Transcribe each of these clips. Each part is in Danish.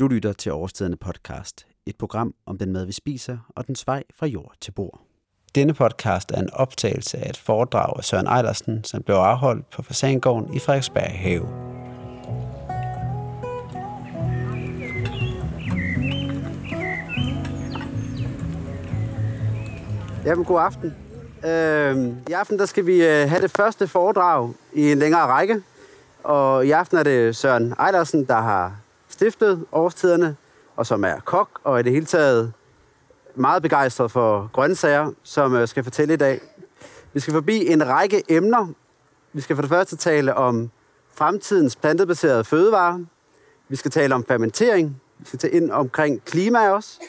Du lytter til Årstiderne podcast, et program om den mad, vi spiser og dens vej fra jord til bord. Denne podcast er en optagelse af et foredrag af Søren Ejlersen, som blev afholdt på Fasangården i Frederiksberg Have. Jamen, god aften. Øh, I aften der skal vi øh, have det første foredrag i en længere række. Og i aften er det Søren Ejlersen, der har stiftet Årstiderne, og som er kok, og i det hele taget meget begejstret for grøntsager, som øh, skal fortælle i dag. Vi skal forbi en række emner. Vi skal for det første tale om fremtidens plantebaserede fødevarer. Vi skal tale om fermentering. Vi skal tage ind omkring klima også.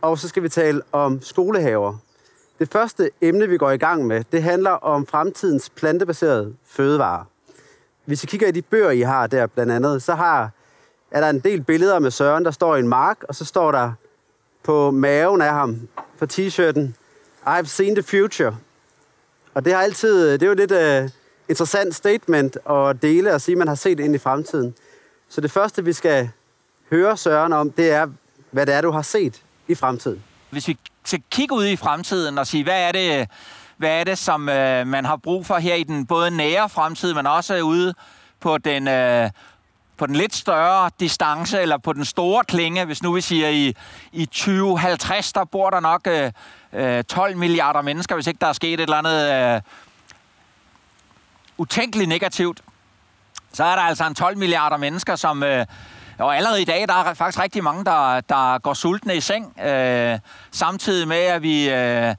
Og så skal vi tale om skolehaver. Det første emne, vi går i gang med, det handler om fremtidens plantebaserede fødevarer. Hvis I kigger i de bøger, I har der blandt andet, så har, er der en del billeder med Søren, der står i en mark, og så står der på maven af ham, på t-shirten, I've seen the future. Og det, har altid, det er jo lidt uh, interessant statement at dele og sige, at man har set ind i fremtiden. Så det første, vi skal høre Søren om, det er, hvad det er, du har set i fremtiden. Hvis vi skal kigge ud i fremtiden og sige, hvad er det, hvad er det som øh, man har brug for her i den både nære fremtid, men også ude på den, øh, på den lidt større distance, eller på den store klinge, hvis nu vi siger i, i 2050, der bor der nok øh, øh 12 milliarder mennesker, hvis ikke der er sket et eller andet øh, utænkeligt negativt. Så er der altså en 12 milliarder mennesker, som... Øh, og allerede i dag, der er faktisk rigtig mange, der, der går sultne i seng, øh, samtidig med, at vi øh,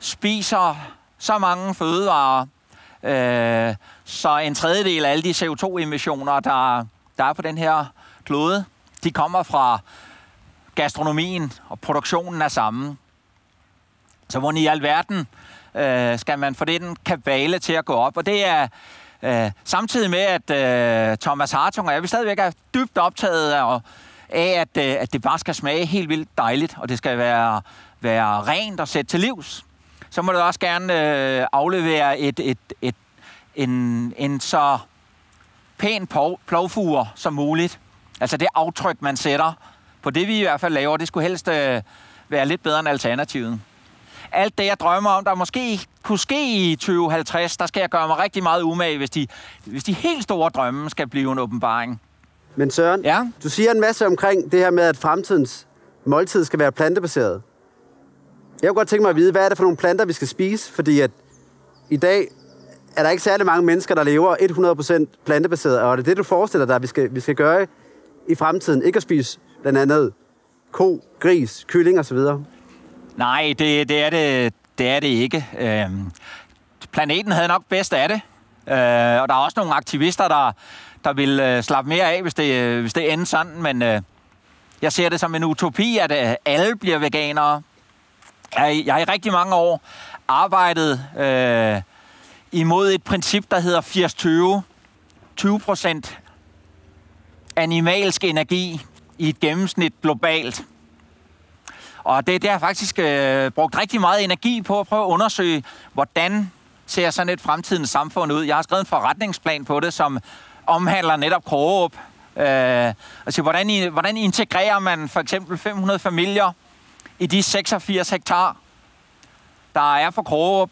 spiser så mange fødevarer, øh, så en tredjedel af alle de CO2-emissioner, der, der er på den her klode, de kommer fra gastronomien og produktionen af samme. Så hvor i alverden øh, skal man få den kabale til at gå op? Og det er øh, samtidig med, at øh, Thomas Hartung og jeg vi stadigvæk er dybt optaget af, af at, øh, at det bare skal smage helt vildt dejligt, og det skal være, være rent og sætte til livs så må du også gerne øh, aflevere et, et, et, en, en så pæn plovfuger som muligt. Altså det aftryk, man sætter på det, vi i hvert fald laver, det skulle helst øh, være lidt bedre end alternativet. Alt det, jeg drømmer om, der måske kunne ske i 2050, der skal jeg gøre mig rigtig meget umage, hvis de, hvis de helt store drømme skal blive en åbenbaring. Men Søren, ja? du siger en masse omkring det her med, at fremtidens måltid skal være plantebaseret. Jeg kunne godt tænke mig at vide, hvad er det for nogle planter, vi skal spise? Fordi at i dag er der ikke særlig mange mennesker, der lever 100% plantebaseret, og er det det, du forestiller dig, at vi skal, vi skal gøre i fremtiden? Ikke at spise blandt andet ko, gris, kylling osv.? Nej, det, det, er det, det er det ikke. Øhm, planeten havde nok bedst af det, øh, og der er også nogle aktivister, der, der vil øh, slappe mere af, hvis det, øh, hvis det ender sådan, men øh, jeg ser det som en utopi, at øh, alle bliver veganere. Jeg, jeg har i rigtig mange år arbejdet øh, imod et princip, der hedder 80-20. 20 procent animalsk energi i et gennemsnit globalt. Og det, det har faktisk øh, brugt rigtig meget energi på at prøve at undersøge, hvordan ser sådan et fremtidens samfund ud. Jeg har skrevet en forretningsplan på det, som omhandler netop Krogerup. Øh, altså, hvordan, hvordan integrerer man for eksempel 500 familier i de 86 hektar, der er for Krogerup.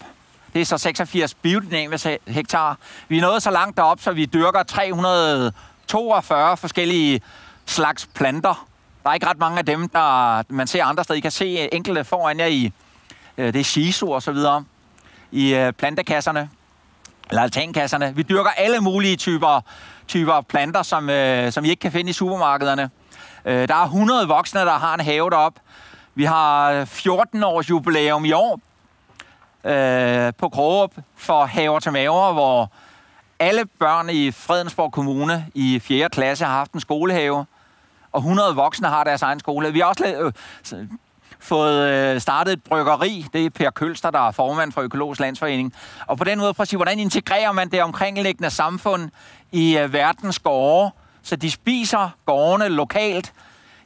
Det er så 86 biodynamiske hektar. Vi er nået så langt derop, så vi dyrker 342 forskellige slags planter. Der er ikke ret mange af dem, der man ser andre steder. I kan se øh, enkelte foran jer i øh, det er shiso og så videre i øh, plantekasserne eller altankasserne. Vi dyrker alle mulige typer, typer planter, som, som I ikke kan finde i supermarkederne. Der er 100 voksne, der har en have deroppe. Vi har 14 års jubilæum i år øh, på Krogerup for Haver til Maver, hvor alle børn i Fredensborg Kommune i 4. klasse har haft en skolehave, og 100 voksne har deres egen skole. Vi har også øh, fået øh, startet et bryggeri. Det er Per Kølster, der er formand for Økologisk Landsforening. Og på den måde prøver at sige, hvordan integrerer man det omkringliggende samfund i øh, verdens gårde, så de spiser gårdene lokalt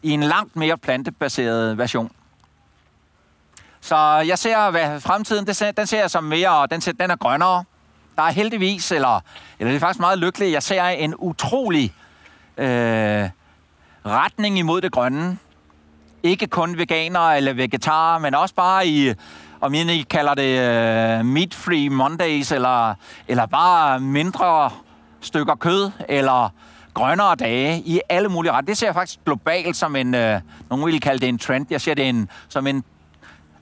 i en langt mere plantebaseret version. Så jeg ser, hvad fremtiden, det, den ser jeg som mere, den, ser, den er grønnere. Der er heldigvis, eller, eller det er faktisk meget lykkeligt, jeg ser en utrolig øh, retning imod det grønne. Ikke kun veganere eller vegetarer, men også bare i, om I kalder det øh, meat-free Mondays, eller, eller bare mindre stykker kød, eller grønnere dage i alle mulige ret. Det ser jeg faktisk globalt som en, øh, nogen vil kalde det en trend. Jeg ser det en, som en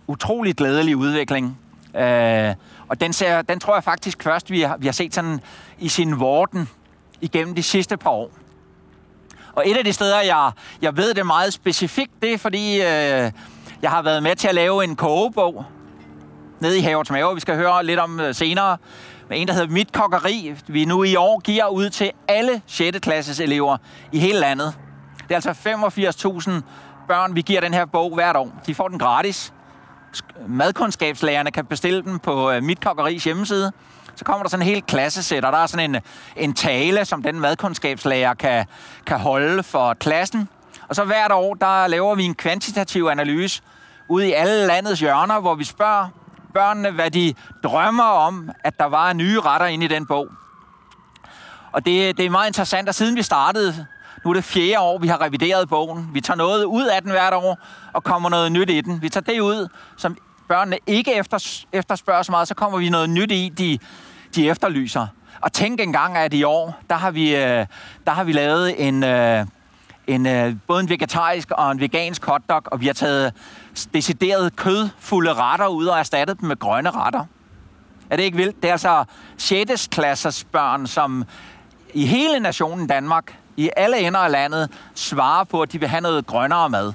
utrolig glædelig udvikling. Øh, og den, ser, den tror jeg faktisk først, vi har, vi har set sådan i sin vorden igennem de sidste par år. Og et af de steder, jeg, jeg ved det meget specifikt, det er fordi, øh, jeg har været med til at lave en kogebog nede i Havets Mave, vi skal høre lidt om øh, senere, med en, der hedder Mit Kokkeri, vi nu i år giver ud til alle 6. klasses elever i hele landet. Det er altså 85.000 børn, vi giver den her bog hvert år. De får den gratis. Madkundskabslærerne kan bestille den på øh, Mit Kokkeris hjemmeside. Så kommer der sådan en helt klassesæt, og der er sådan en, en tale, som den madkundskabslærer kan, kan holde for klassen. Og så hvert år, der laver vi en kvantitativ analyse ude i alle landets hjørner, hvor vi spørger børnene, hvad de drømmer om, at der var nye retter inde i den bog. Og det, det er meget interessant, at siden vi startede, nu er det fjerde år, vi har revideret bogen. Vi tager noget ud af den hvert år, og kommer noget nyt i den. Vi tager det ud, som børnene ikke efter, efterspørger så meget, så kommer vi noget nyt i, de, de efterlyser. Og tænk engang, at i år, der har vi, øh, der har vi lavet en, øh, en, øh, både en vegetarisk og en vegansk hotdog, og vi har taget decideret kødfulde retter ud og erstattet dem med grønne retter. Er det ikke vildt? Det er altså 6. klassers børn, som i hele nationen Danmark, i alle ender af landet, svarer på, at de vil have noget grønnere mad.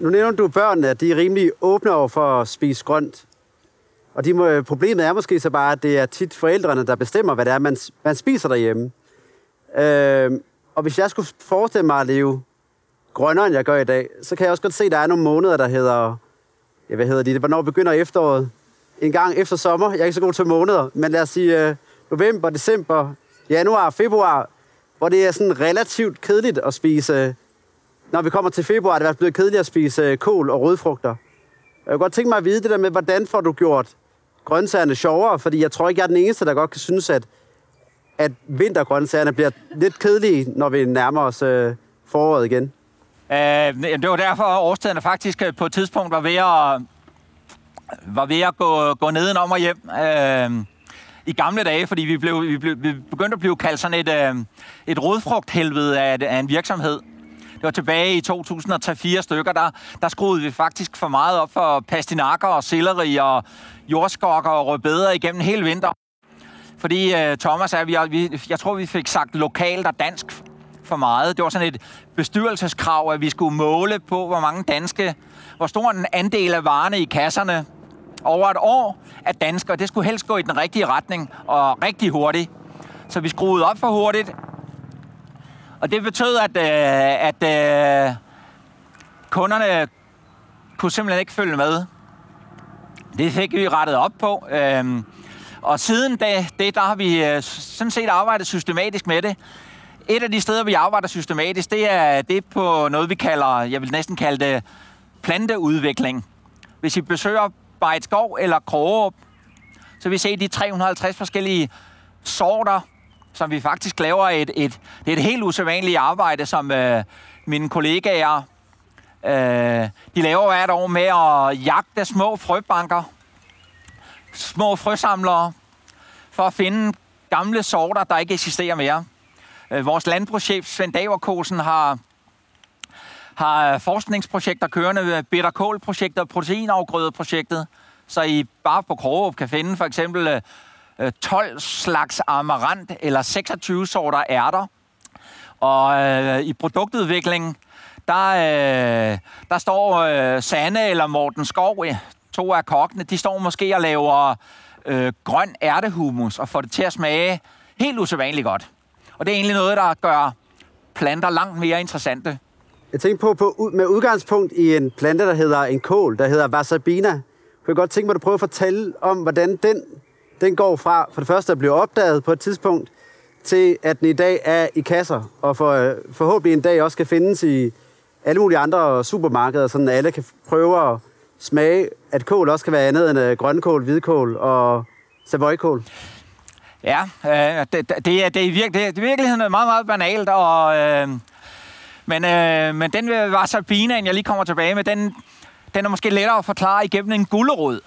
Nu nævner du børnene, at de er rimelig åbne over for at spise grønt. Og de må, problemet er måske så bare, at det er tit forældrene, der bestemmer, hvad det er, man, man spiser derhjemme. Øh, og hvis jeg skulle forestille mig at leve grønnere, end jeg gør i dag, så kan jeg også godt se, at der er nogle måneder, der hedder... Ja, hvad hedder de? Hvornår begynder efteråret? En gang efter sommer. Jeg er ikke så god til måneder, men lad os sige øh, november, december, januar, februar, hvor det er sådan relativt kedeligt at spise... Øh, når vi kommer til februar, det er det blevet kedeligt at spise øh, kål og rødfrugter. Jeg kunne godt tænke mig at vide det der med, hvordan får du gjort grøntsagerne sjovere, fordi jeg tror ikke, jeg er den eneste, der godt kan synes, at, at vintergrøntsagerne bliver lidt kedelige, når vi nærmer os øh, foråret igen. Øh, det var derfor, at årstiderne faktisk øh, på et tidspunkt var ved at, var ved at gå, gå nedenom og hjem. Øh, i gamle dage, fordi vi, blev, vi, blev, vi begyndte at blive kaldt sådan et, øh, et rodfrugthelvede af, af en virksomhed. Det var tilbage i 2003-4 stykker, der, der skruede vi faktisk for meget op for pastinakker og selleri og jordskokker og rødbeder igennem hele vinter. Fordi øh, Thomas er, vi, vi, jeg tror, vi fik sagt lokalt og dansk for meget. Det var sådan et bestyrelseskrav, at vi skulle måle på, hvor mange danske, hvor stor en andel af varerne i kasserne over et år af danskere. Det skulle helst gå i den rigtige retning og rigtig hurtigt. Så vi skruede op for hurtigt. Og det betød, at, øh, at øh, kunderne kunne simpelthen ikke følge med. Det fik vi rettet op på. Øhm, og siden da, det, der har vi øh, sådan set arbejdet systematisk med det. Et af de steder, vi arbejder systematisk, det er, det er på noget, vi kalder, jeg vil næsten kalde det planteudvikling. Hvis I besøger Bejtskov eller Krogerup, så vi ser se de 350 forskellige sorter, som vi faktisk laver et, et, det er et helt usædvanligt arbejde, som øh, mine kollegaer øh, de laver hvert år med at jagte små frøbanker, små frøsamlere, for at finde gamle sorter, der ikke eksisterer mere. Øh, vores landbrugschef Svend Daverkosen har har øh, forskningsprojekter kørende, øh, bitter projektet proteinafgrødeprojektet, så I bare på Krogerup kan finde for eksempel øh, 12 slags amarant eller 26 sorter ærter. Og øh, i produktudviklingen, der, øh, der står øh, Sanne eller Morten Skov, to af kokkene, de står måske og laver øh, grøn ærtehumus og får det til at smage helt usædvanligt godt. Og det er egentlig noget, der gør planter langt mere interessante. Jeg tænker på, på med udgangspunkt i en plante, der hedder en kål, der hedder Wasabina. Kunne jeg godt tænke mig, at du prøver at fortælle om, hvordan den, den går fra, for det første at blive opdaget på et tidspunkt, til at den i dag er i kasser, og for, øh, forhåbentlig en dag også kan findes i alle mulige andre supermarkeder, så alle kan prøve at smage, at kål også kan være andet end øh, grønkål, hvidkål og savoykål. Ja, øh, det, det, er, det, er i virke, det er i virkeligheden meget, meget banalt, og øh, men, øh, men den var Sabinaen, jeg lige kommer tilbage med, den, den er måske lettere at forklare igennem en gullerod.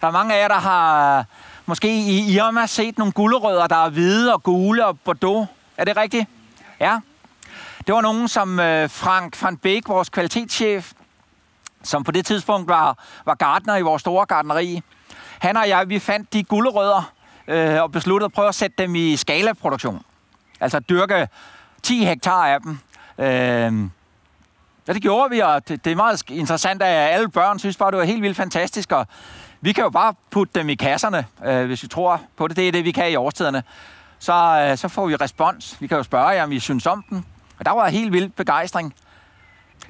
Der er mange af jer, der har måske i Irma set nogle gullerødder, der er hvide og gule og bordeaux. Er det rigtigt? Ja. Det var nogen, som øh, Frank van Beek, vores kvalitetschef, som på det tidspunkt var, var gardner i vores store gardneri. Han og jeg, vi fandt de gulderødder øh, og besluttede at prøve at sætte dem i skalaproduktion. Altså dyrke 10 hektar af dem. Øh, ja, det gjorde vi, og det, det er meget interessant, at alle børn synes bare, det var helt vildt fantastisk, og vi kan jo bare putte dem i kasserne, øh, hvis vi tror på det. Det er det, vi kan i årstiderne. Så, øh, så får vi respons. Vi kan jo spørge jer, om I synes om den. Og der var helt vild begejstring.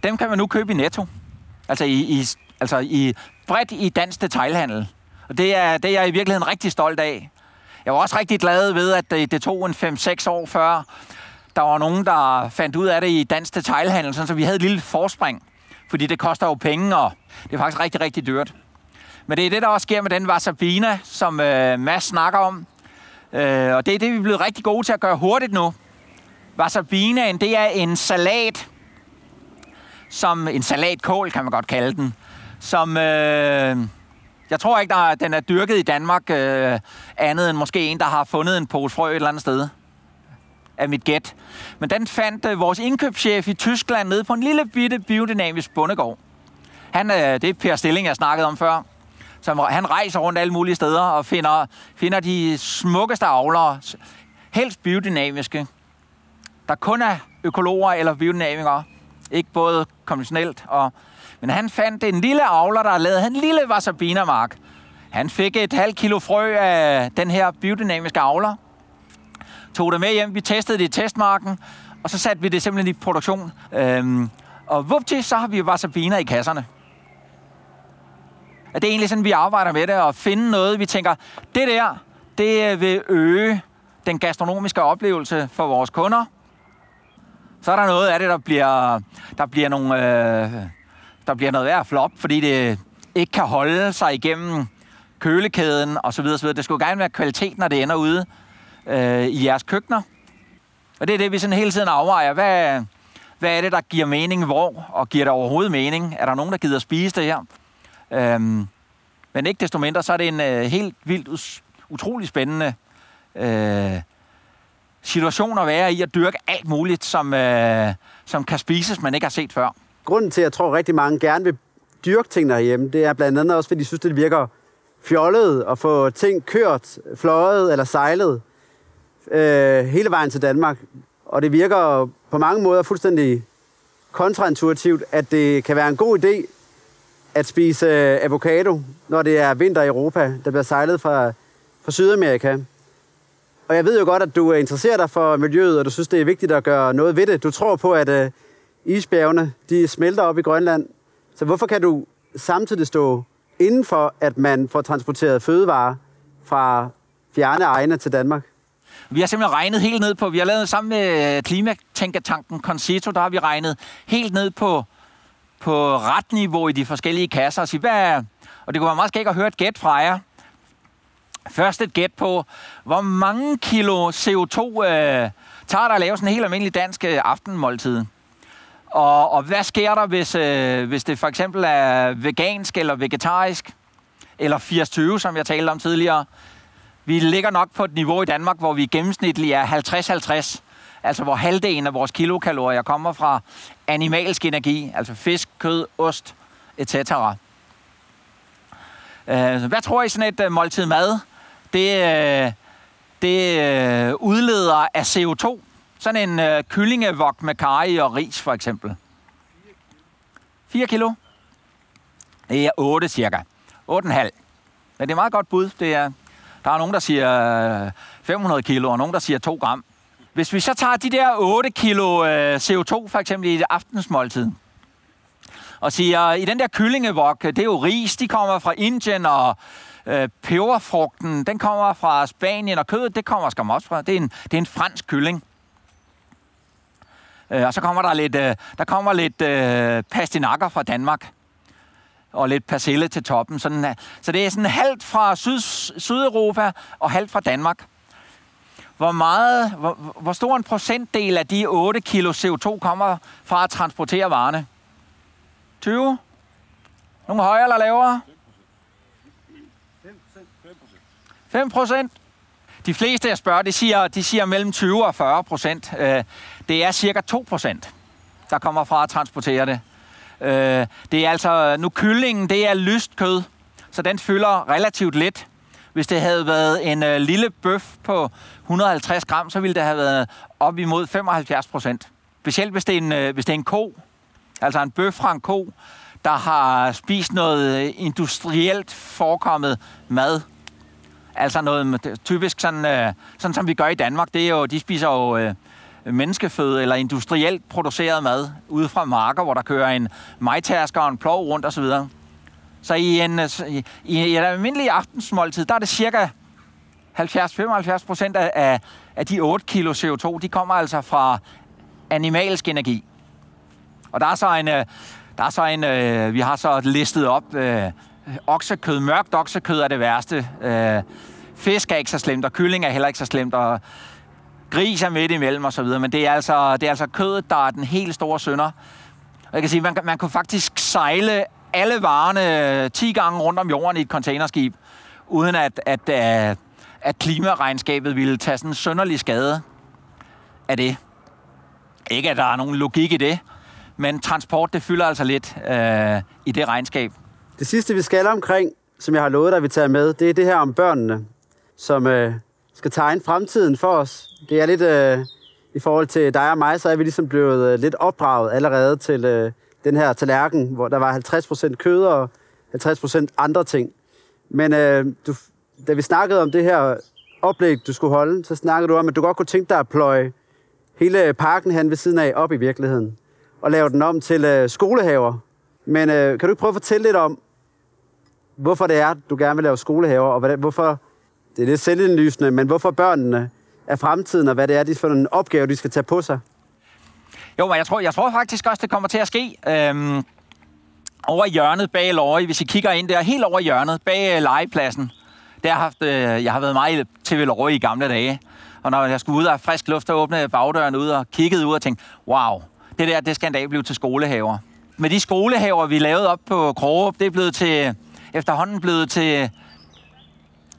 Dem kan man nu købe i Netto. Altså i, i, altså i bredt i dansk detailhandel. Og det er, det er jeg i virkeligheden rigtig stolt af. Jeg var også rigtig glad ved, at det, det tog en 5-6 år før, der var nogen, der fandt ud af det i dansk detailhandel, så vi havde et lille forspring. Fordi det koster jo penge, og det er faktisk rigtig, rigtig dyrt. Men det er det, der også sker med den wasabina, som øh, Mads snakker om. Øh, og det er det, vi er blevet rigtig gode til at gøre hurtigt nu. Wasabinaen, det er en salat, som en salatkål, kan man godt kalde den, som... Øh, jeg tror ikke, der, den er dyrket i Danmark øh, andet end måske en, der har fundet en pose frø et eller andet sted. Af mit gæt. Men den fandt øh, vores indkøbschef i Tyskland nede på en lille bitte biodynamisk bondegård. Han, øh, det er Per Stilling, jeg snakkede om før. Som, han rejser rundt alle mulige steder og finder, finder de smukkeste avlere, helst biodynamiske, der kun er økologer eller biodynamikere. Ikke både konventionelt og... Men han fandt en lille avler, der lavede en lille wasabinermark. Han fik et halvt kilo frø af den her biodynamiske avler. Tog det med hjem, vi testede det i testmarken, og så satte vi det simpelthen i produktion. Øhm, og vupti, så har vi wasabiner i kasserne. At det er egentlig sådan, vi arbejder med det, at finde noget, vi tænker, det der, det øh, vil øge den gastronomiske oplevelse for vores kunder. Så er der noget af det, der bliver, der bliver, nogle, øh, der bliver noget værd flop, fordi det ikke kan holde sig igennem kølekæden osv. osv. Det skulle gerne være kvalitet, når det ender ude øh, i jeres køkkener. Og det er det, vi sådan hele tiden afvejer. Hvad, hvad er det, der giver mening hvor, og giver det overhovedet mening? Er der nogen, der gider spise det her? Øhm, men ikke desto mindre, så er det en øh, helt vildt, utrolig spændende øh, situation at være i at dyrke alt muligt, som, øh, som kan spises, man ikke har set før. Grunden til, at jeg tror, at rigtig mange gerne vil dyrke ting derhjemme, det er blandt andet også, fordi de synes, det virker fjollet at få ting kørt, fløjet eller sejlet øh, hele vejen til Danmark. Og det virker på mange måder fuldstændig kontraintuitivt, at det kan være en god idé at spise øh, avocado, når det er vinter i Europa, der bliver sejlet fra, fra Sydamerika. Og jeg ved jo godt, at du interesserer dig for miljøet, og du synes, det er vigtigt at gøre noget ved det. Du tror på, at øh, isbjergene de smelter op i Grønland. Så hvorfor kan du samtidig stå inden for, at man får transporteret fødevarer fra fjerne egne til Danmark? Vi har simpelthen regnet helt ned på, vi har lavet sammen med øh, klimatænketanken Concito, der har vi regnet helt ned på, på retniveau i de forskellige kasser og sige, hvad er, og det kunne være meget skægt at høre et gæt fra jer. Først et gæt på, hvor mange kilo CO2 øh, tager der at lave sådan en helt almindelig dansk øh, aftenmåltid? Og, og hvad sker der, hvis, øh, hvis det for eksempel er vegansk eller vegetarisk? Eller 80-20, som jeg talte om tidligere. Vi ligger nok på et niveau i Danmark, hvor vi gennemsnitligt er 50-50. Altså hvor halvdelen af vores kilokalorier kommer fra animalsk energi, altså fisk, kød, ost, etc. Øh, hvad tror I sådan et øh, måltid mad det, øh, det udleder af CO2. Sådan en kyllingevok med karri og ris, for eksempel. 4 kilo. Det er 8 cirka. 8,5. Men det er meget godt bud. Det er, der er nogen, der siger øh, 500 kilo, og nogen, der siger 2 gram. Hvis vi så tager de der 8 kilo øh, CO2, for eksempel i det aftensmåltid, og siger, i den der kyllingevok, det er jo ris, de kommer fra Indien og Øh, peberfrugten, den kommer fra Spanien, og kødet, det kommer skam også fra. Det er en, det er en fransk kylling. Øh, og så kommer der lidt, øh, der kommer lidt øh, pastinakker fra Danmark og lidt persille til toppen. Sådan, øh, så det er sådan halvt fra Syd, Sydeuropa og halvt fra Danmark. hvor, meget, hvor, hvor stor en procentdel af de 8 kilo CO2 kommer fra at transportere varerne? 20? Nogle højere eller lavere? 5 procent. De fleste, jeg spørger, de siger, de siger mellem 20 og 40 procent. Øh, det er cirka 2 procent, der kommer fra at transportere det. Øh, det er altså, nu kyllingen, det er lyst kød, så den fylder relativt lidt. Hvis det havde været en øh, lille bøf på 150 gram, så ville det have været op imod 75 procent. Specielt hvis det, er en, øh, hvis det er en ko, altså en bøf fra en ko, der har spist noget øh, industrielt forekommet mad. Altså noget typisk sådan, øh, sådan som vi gør i Danmark. Det er jo, de spiser jo øh, menneskeføde eller industrielt produceret mad ude fra marker, hvor der kører en majtærsker og en plov rundt osv. Så, så i, en, øh, i, i en almindelig aftensmåltid, der er det cirka 70-75 procent af, af de 8 kilo CO2, de kommer altså fra animalsk energi. Og der er så en, øh, der er så en øh, vi har så listet op, øh, oksekød, mørkt oksekød er det værste. Øh, fisk er ikke så slemt, og kylling er heller ikke så slemt, og gris er midt imellem og så videre, men det er altså, det er altså kødet, der er den helt store sønder. Og jeg kan sige, man, man kunne faktisk sejle alle varerne øh, 10 gange rundt om jorden i et containerskib, uden at, at, at, at klimaregnskabet ville tage sådan en sønderlig skade af det. Ikke, at der er nogen logik i det, men transport, det fylder altså lidt øh, i det regnskab. Det sidste, vi skal omkring, som jeg har lovet dig, vi tager med, det er det her om børnene, som øh, skal tegne fremtiden for os. Det er lidt øh, i forhold til dig og mig, så er vi ligesom blevet øh, lidt opdraget allerede til øh, den her tallerken, hvor der var 50% kød og 50% andre ting. Men øh, du, da vi snakkede om det her oplæg, du skulle holde, så snakkede du om, at du godt kunne tænke dig at pløje hele parken hen ved siden af op i virkeligheden, og lave den om til øh, skolehaver. Men øh, kan du ikke prøve at fortælle lidt om, hvorfor det er, du gerne vil lave skolehaver, og hvad, hvorfor, det er lidt selvindlysende, men hvorfor børnene er fremtiden, og hvad det er, de for en opgave, de skal tage på sig? Jo, men jeg tror, jeg tror faktisk også, det kommer til at ske. Øhm, over i hjørnet bag Løje, hvis I kigger ind der, helt over hjørnet, bag øh, legepladsen, der har haft, øh, jeg har været meget til Løje i gamle dage. Og når jeg skulle ud af frisk luft, og åbnede bagdøren ud og kiggede ud og tænkte, wow, det der, det skal en dag blive til skolehaver. Med de skolehaver, vi lavede op på Krogerup, det er blevet til, efterhånden blevet til,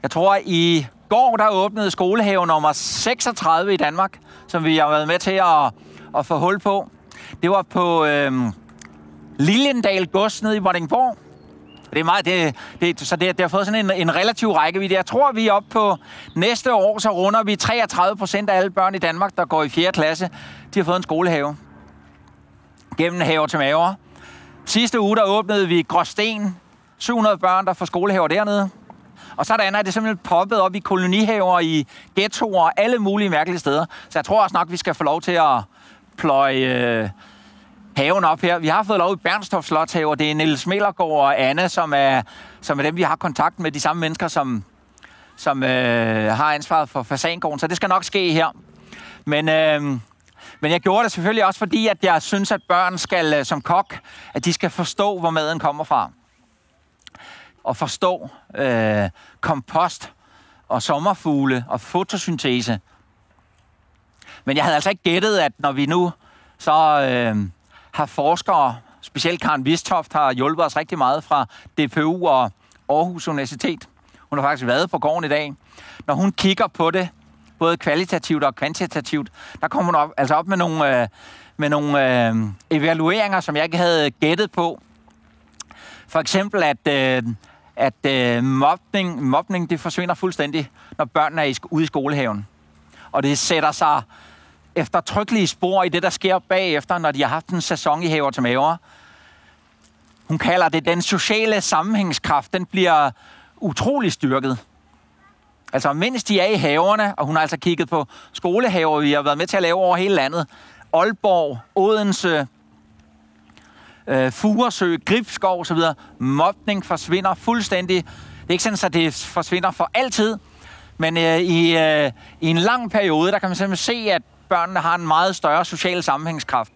jeg tror i går, der åbnede skolehave nummer 36 i Danmark, som vi har været med til at, at få hul på. Det var på øh, Liljendal Gods nede i Vordingborg. Det er meget, det, det, så det, det har fået sådan en, en relativ rækkevidde. Jeg tror, vi er oppe på næste år, så runder vi 33 procent af alle børn i Danmark, der går i 4. klasse. De har fået en skolehave. Gennem haver til maver. Sidste uge, der åbnede vi Gråsten. 700 børn, der får skolehaver dernede. Og så er der andet, at det simpelthen poppet op i kolonihaver, i ghettoer, og alle mulige mærkelige steder. Så jeg tror også nok, vi skal få lov til at pløje øh, haven op her. Vi har fået lov i Bernstorff og Det er Niels Mellergaard og Anne, som er, som er dem, vi har kontakt med. De samme mennesker, som, som øh, har ansvaret for fasangården. Så det skal nok ske her. Men, øh, men jeg gjorde det selvfølgelig også, fordi at jeg synes, at børn skal, øh, som kok, at de skal forstå, hvor maden kommer fra. Og forstår øh, kompost og sommerfugle og fotosyntese. Men jeg havde altså ikke gættet, at når vi nu så øh, har forskere, specielt Karen Vistoft, har hjulpet os rigtig meget fra DPU og Aarhus Universitet. Hun har faktisk været på gården i dag. Når hun kigger på det, både kvalitativt og kvantitativt, der kommer hun op, altså op med nogle, øh, med nogle øh, evalueringer, som jeg ikke havde gættet på. For eksempel, at, øh, at øh, mobning, mobning det forsvinder fuldstændig, når børnene er i, ude i skolehaven. Og det sætter sig eftertrykkelige spor i det, der sker bagefter, når de har haft en sæson i haver til maver. Hun kalder det, den sociale sammenhængskraft, den bliver utrolig styrket. Altså, mens de er i haverne, og hun har altså kigget på skolehaver, vi har været med til at lave over hele landet. Aalborg, Odense, øh, Furesø, Gribskov osv. Mobning forsvinder fuldstændig. Det er ikke sådan, at det forsvinder for altid, men øh, i, øh, i en lang periode, der kan man simpelthen se, at børnene har en meget større social sammenhængskraft.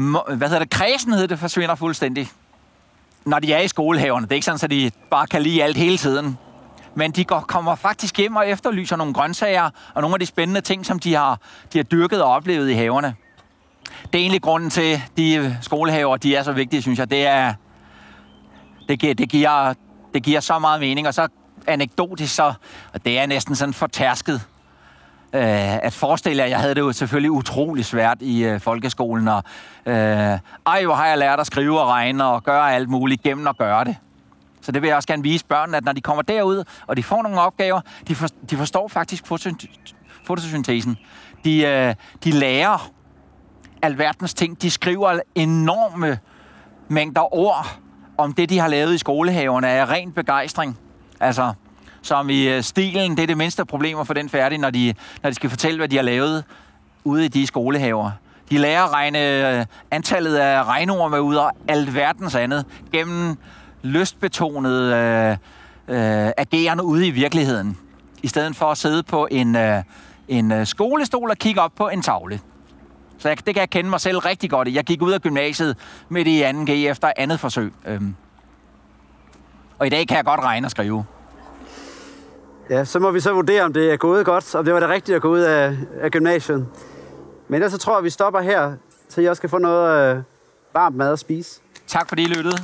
Mo- hvad hedder det? Kredsenhed, det forsvinder fuldstændig, når de er i skolehaverne. Det er ikke sådan, at de bare kan lide alt hele tiden. Men de går, kommer faktisk hjem og efterlyser nogle grøntsager og nogle af de spændende ting, som de har, de har dyrket og oplevet i haverne. Det er egentlig grunden til, de skolehaver, de er så vigtige, synes jeg. Det er, det giver, det giver, det giver så meget mening, og så anekdotisk, så og det er næsten sådan fortærsket øh, at forestille jer, jeg havde det jo selvfølgelig utrolig svært i øh, folkeskolen, og øh, ej, hvor har jeg lært at skrive og regne og gøre alt muligt gennem at gøre det. Så det vil jeg også gerne vise børnene, at når de kommer derud, og de får nogle opgaver, de, for, de forstår faktisk fotosyntesen. De, øh, de lærer alverdens ting. De skriver enorme mængder ord om det, de har lavet i skolehaverne af ren begejstring. Altså, som i øh, stilen, det er det mindste problemer for den færdige, når de, når de skal fortælle, hvad de har lavet ude i de skolehaver. De lærer at regne øh, antallet af regnorm ud og alt verdens andet gennem lystbetonet øh, øh, agerende ude i virkeligheden. I stedet for at sidde på en, øh, en øh, skolestol og kigge op på en tavle. Så jeg, det kan jeg kende mig selv rigtig godt i. Jeg gik ud af gymnasiet midt i 2G efter andet forsøg. Øhm. Og i dag kan jeg godt regne og skrive. Ja, så må vi så vurdere, om det er gået godt, om det var det rigtige at gå ud af, af gymnasiet. Men ellers så tror jeg, vi stopper her, så jeg også kan få noget øh, varmt mad at spise. Tak fordi I lyttede.